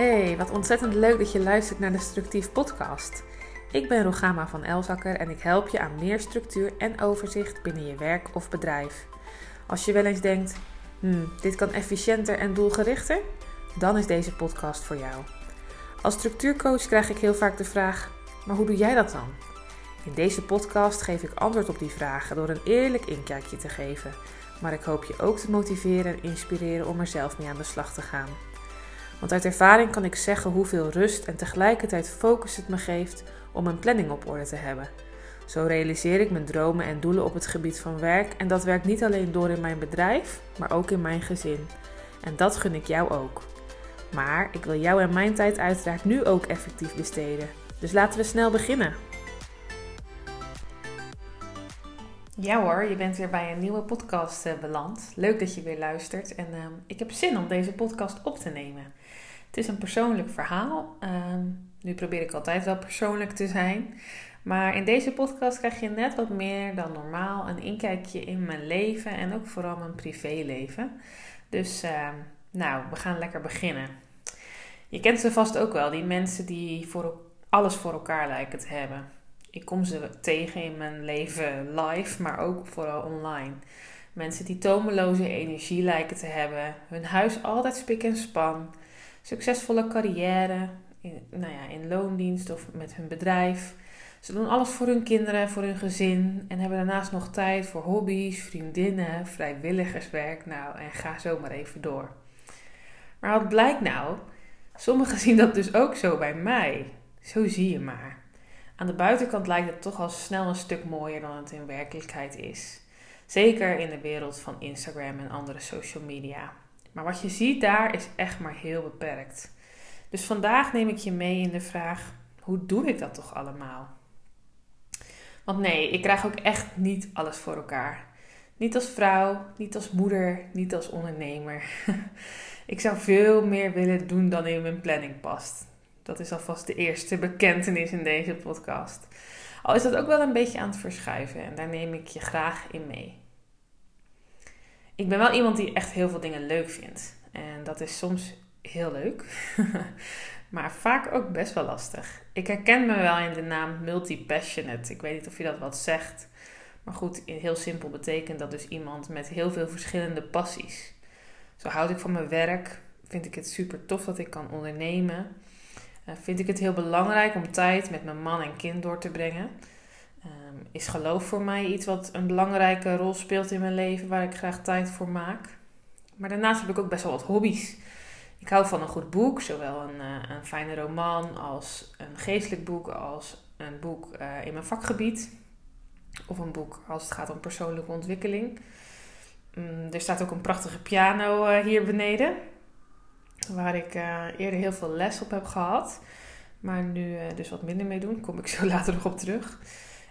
Hey, wat ontzettend leuk dat je luistert naar de Structief Podcast. Ik ben Rogama van Elzakker en ik help je aan meer structuur en overzicht binnen je werk of bedrijf. Als je wel eens denkt, hmm, dit kan efficiënter en doelgerichter, dan is deze podcast voor jou. Als structuurcoach krijg ik heel vaak de vraag: maar hoe doe jij dat dan? In deze podcast geef ik antwoord op die vragen door een eerlijk inkijkje te geven. Maar ik hoop je ook te motiveren en inspireren om er zelf mee aan de slag te gaan. Want uit ervaring kan ik zeggen hoeveel rust en tegelijkertijd focus het me geeft om een planning op orde te hebben. Zo realiseer ik mijn dromen en doelen op het gebied van werk en dat werkt niet alleen door in mijn bedrijf, maar ook in mijn gezin. En dat gun ik jou ook. Maar ik wil jou en mijn tijd uiteraard nu ook effectief besteden. Dus laten we snel beginnen. Ja hoor, je bent weer bij een nieuwe podcast uh, beland. Leuk dat je weer luistert en uh, ik heb zin om deze podcast op te nemen. Het is een persoonlijk verhaal. Uh, nu probeer ik altijd wel persoonlijk te zijn. Maar in deze podcast krijg je net wat meer dan normaal een inkijkje in mijn leven en ook vooral mijn privéleven. Dus ehm, nou, we gaan lekker beginnen. Je kent ze vast ook wel, die mensen die voor alles voor elkaar lijken te hebben. Ik kom ze tegen in mijn leven live, maar ook vooral online. Mensen die tomeloze energie lijken te hebben, hun huis altijd spik en span, succesvolle carrière, in, nou ja, in loondienst of met hun bedrijf. Ze doen alles voor hun kinderen, voor hun gezin en hebben daarnaast nog tijd voor hobby's, vriendinnen, vrijwilligerswerk. Nou, en ga zo maar even door. Maar wat blijkt nou? Sommigen zien dat dus ook zo bij mij. Zo zie je maar. Aan de buitenkant lijkt het toch al snel een stuk mooier dan het in werkelijkheid is. Zeker in de wereld van Instagram en andere social media. Maar wat je ziet daar is echt maar heel beperkt. Dus vandaag neem ik je mee in de vraag: hoe doe ik dat toch allemaal? Want nee, ik krijg ook echt niet alles voor elkaar. Niet als vrouw, niet als moeder, niet als ondernemer. ik zou veel meer willen doen dan in mijn planning past. Dat is alvast de eerste bekentenis in deze podcast. Al is dat ook wel een beetje aan het verschuiven en daar neem ik je graag in mee. Ik ben wel iemand die echt heel veel dingen leuk vindt. En dat is soms heel leuk, maar vaak ook best wel lastig. Ik herken me wel in de naam multi-passionate. Ik weet niet of je dat wat zegt. Maar goed, heel simpel betekent dat dus iemand met heel veel verschillende passies. Zo houd ik van mijn werk. Vind ik het super tof dat ik kan ondernemen. Uh, vind ik het heel belangrijk om tijd met mijn man en kind door te brengen. Um, is geloof voor mij iets wat een belangrijke rol speelt in mijn leven, waar ik graag tijd voor maak. Maar daarnaast heb ik ook best wel wat hobby's. Ik hou van een goed boek, zowel een, uh, een fijne roman als een geestelijk boek, als een boek uh, in mijn vakgebied. Of een boek als het gaat om persoonlijke ontwikkeling. Um, er staat ook een prachtige piano hier beneden. Waar ik eerder heel veel les op heb gehad. Maar nu dus wat minder mee doen. Kom ik zo later nog op terug.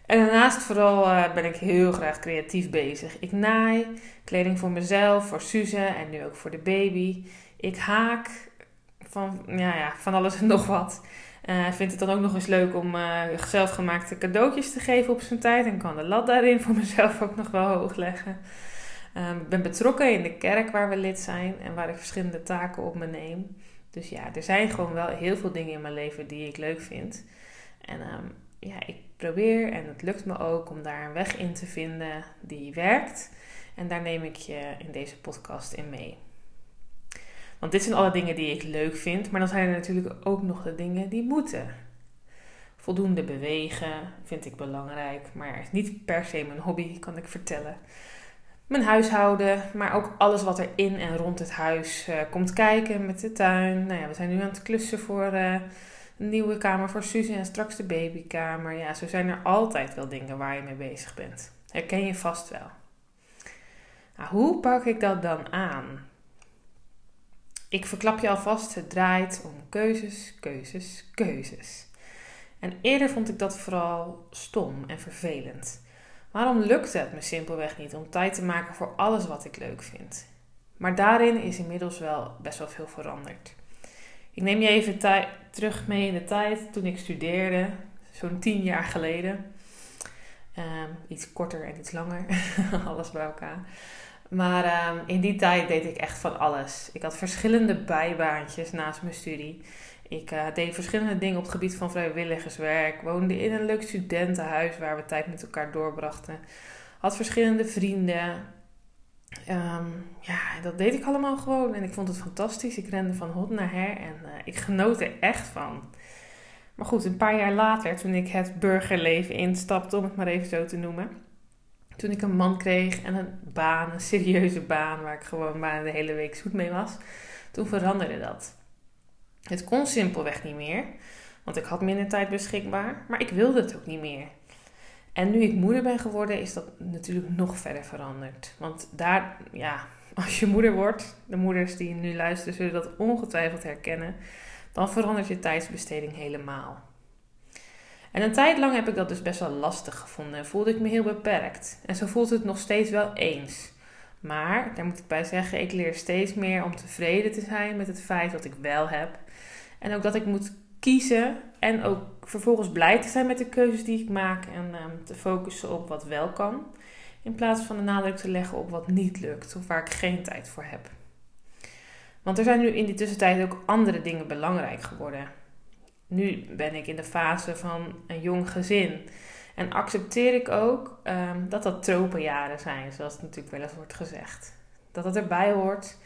En daarnaast vooral ben ik heel graag creatief bezig. Ik naai kleding voor mezelf, voor Suze en nu ook voor de baby. Ik haak van, ja, ja, van alles en nog wat. Uh, vind het dan ook nog eens leuk om zelfgemaakte cadeautjes te geven op zijn tijd. En kan de lat daarin voor mezelf ook nog wel hoog leggen. Uh, ik ben betrokken in de kerk waar we lid zijn en waar ik verschillende taken op me neem. Dus ja, er zijn gewoon wel heel veel dingen in mijn leven die ik leuk vind. En um, ja, ik probeer en het lukt me ook om daar een weg in te vinden die werkt. En daar neem ik je in deze podcast in mee. Want dit zijn alle dingen die ik leuk vind, maar dan zijn er natuurlijk ook nog de dingen die moeten. Voldoende bewegen vind ik belangrijk, maar niet per se mijn hobby, kan ik vertellen. Mijn huishouden, maar ook alles wat er in en rond het huis uh, komt kijken met de tuin. Nou ja, we zijn nu aan het klussen voor uh, een nieuwe kamer voor Suze en straks de babykamer. Ja, zo zijn er altijd wel dingen waar je mee bezig bent. Herken je vast wel. Nou, hoe pak ik dat dan aan? Ik verklap je alvast, het draait om keuzes, keuzes, keuzes. En eerder vond ik dat vooral stom en vervelend. Waarom lukte het me simpelweg niet om tijd te maken voor alles wat ik leuk vind? Maar daarin is inmiddels wel best wel veel veranderd. Ik neem je even terug mee in de tijd toen ik studeerde, zo'n tien jaar geleden. Um, iets korter en iets langer, alles bij elkaar. Maar ehm, in die tijd deed ik echt van alles. Ik had verschillende bijbaantjes naast mijn studie. Ik uh, deed verschillende dingen op het gebied van vrijwilligerswerk. Woonde in een leuk studentenhuis waar we tijd met elkaar doorbrachten. Had verschillende vrienden. Um, ja, dat deed ik allemaal gewoon. En ik vond het fantastisch. Ik rende van hot naar her en uh, ik genoot er echt van. Maar goed, een paar jaar later, toen ik het burgerleven instapte, om het maar even zo te noemen. Toen ik een man kreeg en een baan, een serieuze baan, waar ik gewoon maar de hele week zoet mee was. Toen veranderde dat. Het kon simpelweg niet meer, want ik had minder tijd beschikbaar, maar ik wilde het ook niet meer. En nu ik moeder ben geworden, is dat natuurlijk nog verder veranderd. Want daar, ja, als je moeder wordt, de moeders die nu luisteren zullen dat ongetwijfeld herkennen, dan verandert je tijdsbesteding helemaal. En een tijd lang heb ik dat dus best wel lastig gevonden en voelde ik me heel beperkt. En zo voelt het nog steeds wel eens. Maar, daar moet ik bij zeggen, ik leer steeds meer om tevreden te zijn met het feit dat ik wel heb. En ook dat ik moet kiezen en ook vervolgens blij te zijn met de keuzes die ik maak en um, te focussen op wat wel kan. In plaats van de nadruk te leggen op wat niet lukt of waar ik geen tijd voor heb. Want er zijn nu in die tussentijd ook andere dingen belangrijk geworden. Nu ben ik in de fase van een jong gezin. En accepteer ik ook um, dat dat tropenjaren zijn, zoals het natuurlijk wel eens wordt gezegd. Dat dat erbij hoort.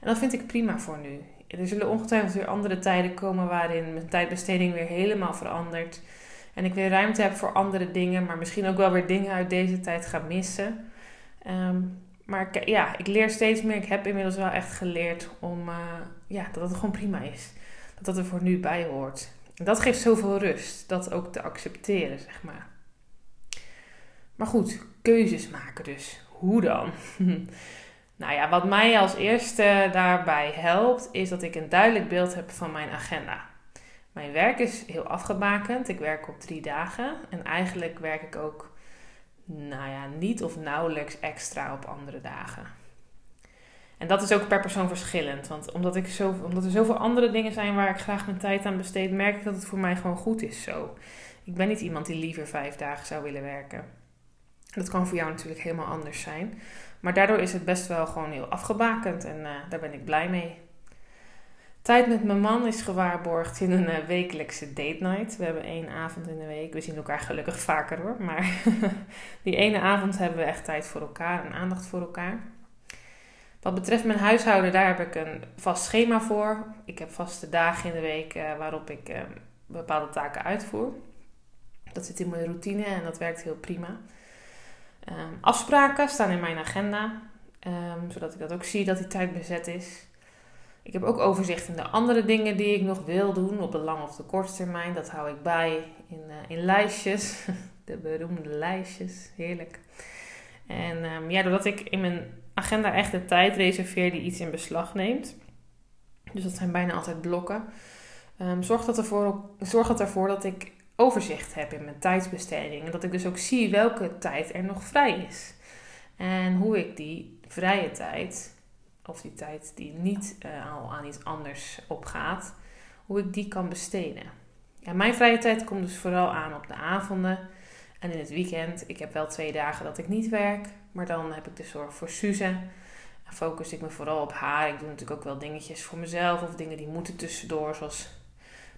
En dat vind ik prima voor nu. Er zullen ongetwijfeld weer andere tijden komen waarin mijn tijdbesteding weer helemaal verandert. En ik weer ruimte heb voor andere dingen, maar misschien ook wel weer dingen uit deze tijd ga missen. Um, maar ja, ik leer steeds meer. Ik heb inmiddels wel echt geleerd om, uh, ja, dat het gewoon prima is. Dat dat er voor nu bij hoort. Dat geeft zoveel rust. Dat ook te accepteren, zeg maar. Maar goed, keuzes maken dus. Hoe dan? nou ja, wat mij als eerste daarbij helpt, is dat ik een duidelijk beeld heb van mijn agenda. Mijn werk is heel afgebakend. Ik werk op drie dagen. En eigenlijk werk ik ook nou ja, niet of nauwelijks extra op andere dagen. En dat is ook per persoon verschillend. Want omdat, ik omdat er zoveel andere dingen zijn waar ik graag mijn tijd aan besteed, merk ik dat het voor mij gewoon goed is zo. Ik ben niet iemand die liever vijf dagen zou willen werken. Dat kan voor jou natuurlijk helemaal anders zijn. Maar daardoor is het best wel gewoon heel afgebakend en uh, daar ben ik blij mee. Tijd met mijn man is gewaarborgd in een uh, wekelijkse date night. We hebben één avond in de week. We zien elkaar gelukkig vaker hoor. Maar die ene avond hebben we echt tijd voor elkaar en aandacht voor elkaar. Wat betreft mijn huishouden, daar heb ik een vast schema voor. Ik heb vaste dagen in de week uh, waarop ik uh, bepaalde taken uitvoer. Dat zit in mijn routine en dat werkt heel prima. Um, afspraken staan in mijn agenda, um, zodat ik dat ook zie dat die tijd bezet is. Ik heb ook overzicht in de andere dingen die ik nog wil doen op de lange of de korte termijn. Dat hou ik bij in, uh, in lijstjes. De beroemde lijstjes. Heerlijk. En um, ja, doordat ik in mijn agenda echt de tijd reserveer die iets in beslag neemt. Dus dat zijn bijna altijd blokken. Um, zorgt, dat ervoor, zorgt dat ervoor dat ik overzicht heb in mijn tijdsbesteding. En dat ik dus ook zie welke tijd er nog vrij is. En hoe ik die vrije tijd of die tijd die niet uh, al aan iets anders opgaat, hoe ik die kan besteden. Ja, mijn vrije tijd komt dus vooral aan op de avonden en in het weekend. Ik heb wel twee dagen dat ik niet werk, maar dan heb ik de zorg voor Suze. En focus ik me vooral op haar. Ik doe natuurlijk ook wel dingetjes voor mezelf of dingen die moeten tussendoor, zoals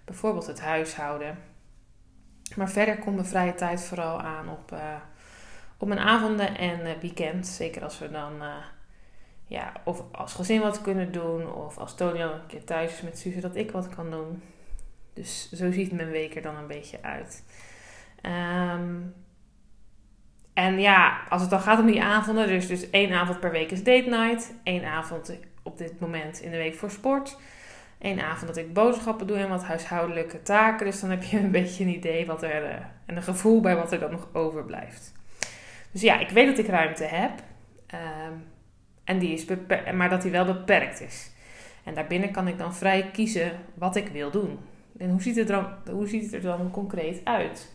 bijvoorbeeld het huishouden. Maar verder komt mijn vrije tijd vooral aan op, uh, op mijn avonden en uh, weekend. Zeker als we dan ja, of als gezin wat kunnen doen. Of als Tony al een keer thuis is met Suze, dat ik wat kan doen. Dus zo ziet mijn week er dan een beetje uit. Um, en ja, als het dan gaat om die avonden, dus, dus één avond per week is date night. één avond op dit moment in de week voor sport. één avond dat ik boodschappen doe en wat huishoudelijke taken. Dus dan heb je een beetje een idee wat er, uh, en een gevoel bij wat er dan nog overblijft. Dus ja, ik weet dat ik ruimte heb. Um, en die is maar dat die wel beperkt is. En daarbinnen kan ik dan vrij kiezen wat ik wil doen. En hoe ziet het, dan, hoe ziet het er dan concreet uit?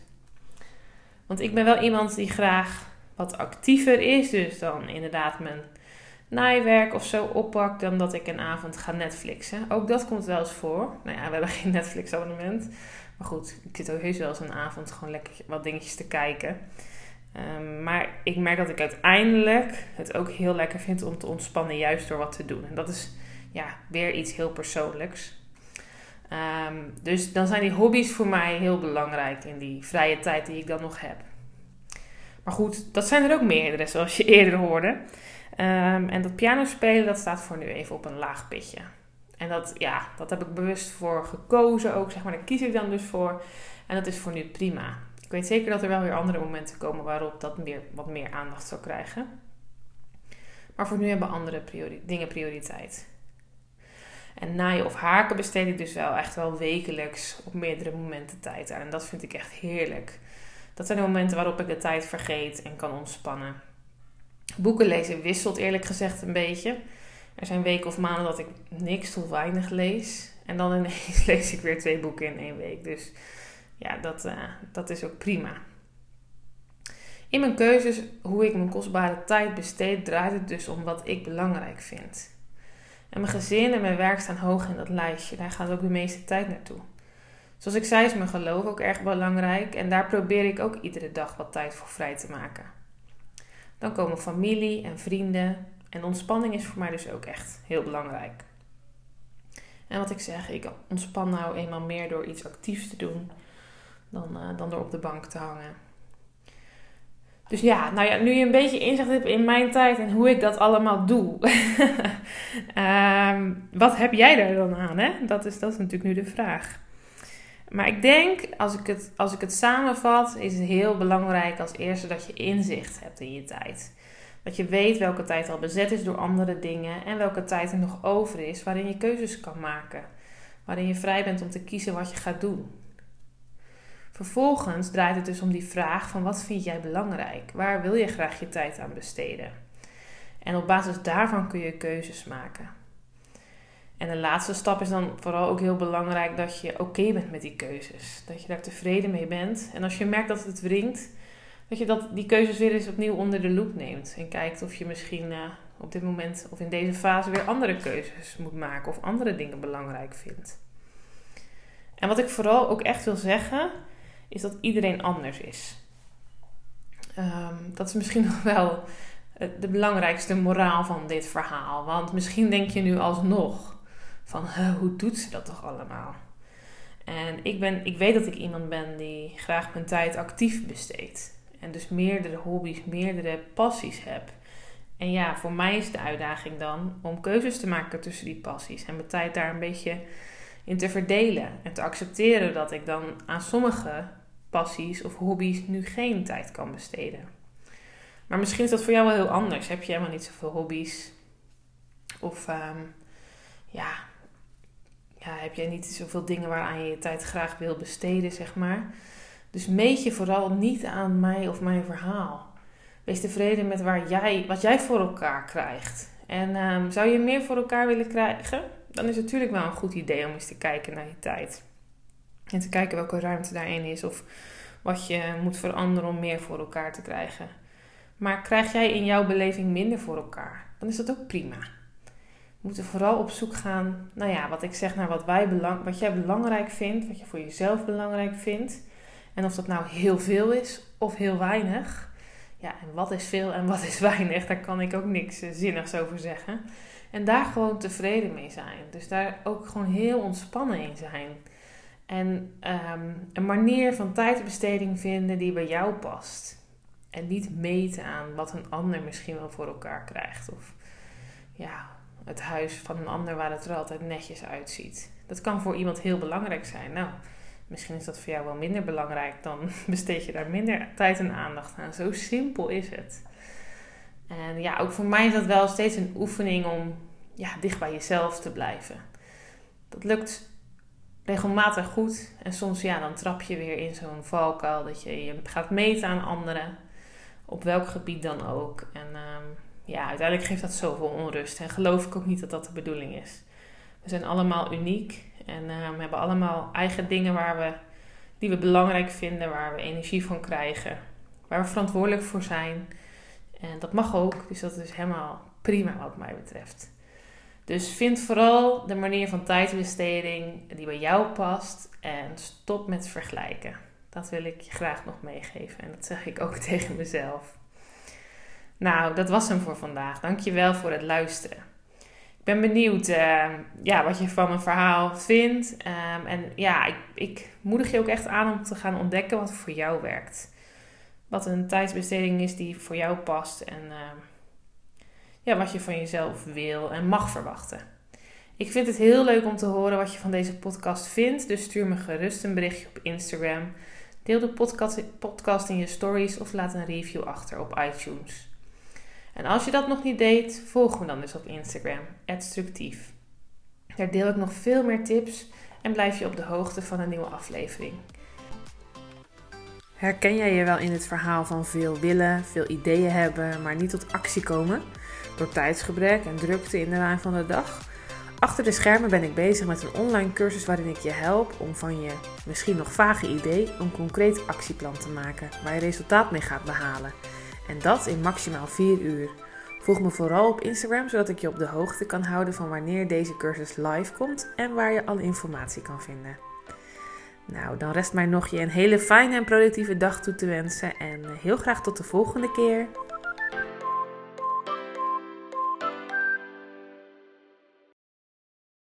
Want ik ben wel iemand die graag wat actiever is. Dus dan inderdaad mijn naaiwerk of zo oppakt dan dat ik een avond ga Netflixen. Ook dat komt wel eens voor. Nou ja, we hebben geen Netflix abonnement. Maar goed, ik zit ook heus wel eens een avond gewoon lekker wat dingetjes te kijken. Ehm, maar ik merk dat ik uiteindelijk het ook heel lekker vind om te ontspannen, juist door wat te doen. En dat is ja, weer iets heel persoonlijks. Ehm, dus dan zijn die hobby's voor mij heel belangrijk in die vrije tijd die ik dan nog heb. Maar goed, dat zijn er ook meerdere, zoals je eerder hoorde. Um, en dat piano spelen, dat staat voor nu even op een laag pitje. En dat, ja, dat heb ik bewust voor gekozen ook, zeg maar. Daar kies ik dan dus voor. En dat is voor nu prima. Ik weet zeker dat er wel weer andere momenten komen waarop dat meer, wat meer aandacht zal krijgen. Maar voor nu hebben andere dingen prioriteit. En naaien of haken besteed ik dus wel echt wel wekelijks op meerdere momenten tijd aan. En dat vind ik echt heerlijk. Dat zijn de momenten waarop ik de tijd vergeet en kan ontspannen. Boeken lezen wisselt eerlijk gezegd een beetje. Er zijn weken of maanden dat ik niks tot weinig lees. En dan ineens lees ik weer twee boeken in één week. Dus ja, dat, uh, dat is ook prima. In mijn keuzes, hoe ik mijn kostbare tijd besteed, draait het dus om wat ik belangrijk vind. En mijn gezin en mijn werk staan hoog in dat lijstje. Daar gaat ook de meeste tijd naartoe. Zoals ik zei, is mijn geloof ook erg belangrijk. En daar probeer ik ook iedere dag wat tijd voor vrij te maken. Dan komen familie en vrienden. En ontspanning is voor mij dus ook echt heel belangrijk. En wat ik zeg, ik ontspan nou eenmaal meer door iets actiefs te doen dan, uh, dan door op de bank te hangen. Dus ja, nou ja, nu je een beetje inzicht hebt in mijn tijd en hoe ik dat allemaal doe. um, wat heb jij daar dan aan? Hè? Dat, is, dat is natuurlijk nu de vraag. Maar ik denk, als ik, het, als ik het samenvat, is het heel belangrijk als eerste dat je inzicht hebt in je tijd. Dat je weet welke tijd al bezet is door andere dingen en welke tijd er nog over is waarin je keuzes kan maken. Waarin je vrij bent om te kiezen wat je gaat doen. Vervolgens draait het dus om die vraag van wat vind jij belangrijk? Waar wil je graag je tijd aan besteden? En op basis daarvan kun je keuzes maken. En de laatste stap is dan vooral ook heel belangrijk dat je oké bent met die keuzes. Dat je daar tevreden mee bent. En als je merkt dat het wringt, dat je dat, die keuzes weer eens opnieuw onder de loep neemt. En kijkt of je misschien uh, op dit moment of in deze fase weer andere keuzes moet maken of andere dingen belangrijk vindt. En wat ik vooral ook echt wil zeggen, is dat iedereen anders is. Um, dat is misschien nog wel de belangrijkste moraal van dit verhaal. Want misschien denk je nu alsnog van hoe doet ze dat toch allemaal? En ik, ben, ik weet dat ik iemand ben die graag mijn tijd actief besteedt. En dus meerdere hobby's, meerdere passies heb. En ja, voor mij is de uitdaging dan om keuzes te maken tussen die passies. En mijn tijd daar een beetje in te verdelen. En te accepteren dat ik dan aan sommige passies of hobby's nu geen tijd kan besteden. Maar misschien is dat voor jou wel heel anders. Heb je helemaal niet zoveel hobby's? Of um, ja, ja, heb jij niet zoveel dingen waaraan je je tijd graag wil besteden, zeg maar. Dus meet je vooral niet aan mij of mijn verhaal. Wees tevreden met waar jij, wat jij voor elkaar krijgt. En um, zou je meer voor elkaar willen krijgen? Dan is het natuurlijk wel een goed idee om eens te kijken naar je tijd. En te kijken welke ruimte daarin is of wat je moet veranderen om meer voor elkaar te krijgen. Maar krijg jij in jouw beleving minder voor elkaar, dan is dat ook prima. We moeten vooral op zoek gaan, nou ja, wat ik zeg, naar wat, wij belang, wat jij belangrijk vindt, wat je voor jezelf belangrijk vindt. En of dat nou heel veel is of heel weinig. Ja, en wat is veel en wat is weinig, daar kan ik ook niks eh, zinnigs over zeggen. En daar gewoon tevreden mee zijn. Dus daar ook gewoon heel ontspannen in zijn. En ehm, een manier van tijdbesteding vinden die bij jou past. En niet meten aan wat een ander misschien wel voor elkaar krijgt. Of ja, het huis van een ander waar het er altijd netjes uitziet. Dat kan voor iemand heel belangrijk zijn. Nou, misschien is dat voor jou wel minder belangrijk. Dan besteed je daar minder tijd en aandacht aan. Zo simpel is het. En ja, ook voor mij is dat wel steeds een oefening om ja, dicht bij jezelf te blijven. Dat lukt regelmatig goed. En soms ja, dan trap je weer in zo'n valkuil dat je je gaat meten aan anderen. Op welk gebied dan ook. En ehm, ja, uiteindelijk geeft dat zoveel onrust. En geloof ik ook niet dat dat de bedoeling is. We zijn allemaal uniek. En uh, we hebben allemaal eigen dingen waar we, die we belangrijk vinden. Waar we energie van krijgen. Waar we verantwoordelijk voor zijn. En dat mag ook. Dus dat is helemaal prima wat mij betreft. Dus vind vooral de manier van tijdbesteding die bij jou past en stop met vergelijken. Dat wil ik je graag nog meegeven. En dat zeg ik ook tegen mezelf. Nou, dat was hem voor vandaag. Dankjewel voor het luisteren. Ben benieuwd uh, ja, wat je van mijn verhaal vindt. Um, en ja, ik, ik moedig je ook echt aan om te gaan ontdekken wat voor jou werkt. Wat een tijdsbesteding is die voor jou past. En uh, ja, wat je van jezelf wil en mag verwachten. Ik vind het heel leuk om te horen wat je van deze podcast vindt. Dus stuur me gerust een berichtje op Instagram. Deel de podcast in je stories of laat een review achter op iTunes. En als je dat nog niet deed, volg me dan dus op Instagram, Structief. Daar deel ik nog veel meer tips en blijf je op de hoogte van een nieuwe aflevering. Herken jij je wel in het verhaal van veel willen, veel ideeën hebben, maar niet tot actie komen? Door tijdsgebrek en drukte in de waan van de dag? Achter de schermen ben ik bezig met een online cursus waarin ik je help om van je misschien nog vage idee een concreet actieplan te maken waar je resultaat mee gaat behalen. En dat in maximaal 4 uur. Volg me vooral op Instagram zodat ik je op de hoogte kan houden van wanneer deze cursus live komt en waar je alle informatie kan vinden. Nou, dan rest mij nog je een hele fijne en productieve dag toe te wensen en heel graag tot de volgende keer.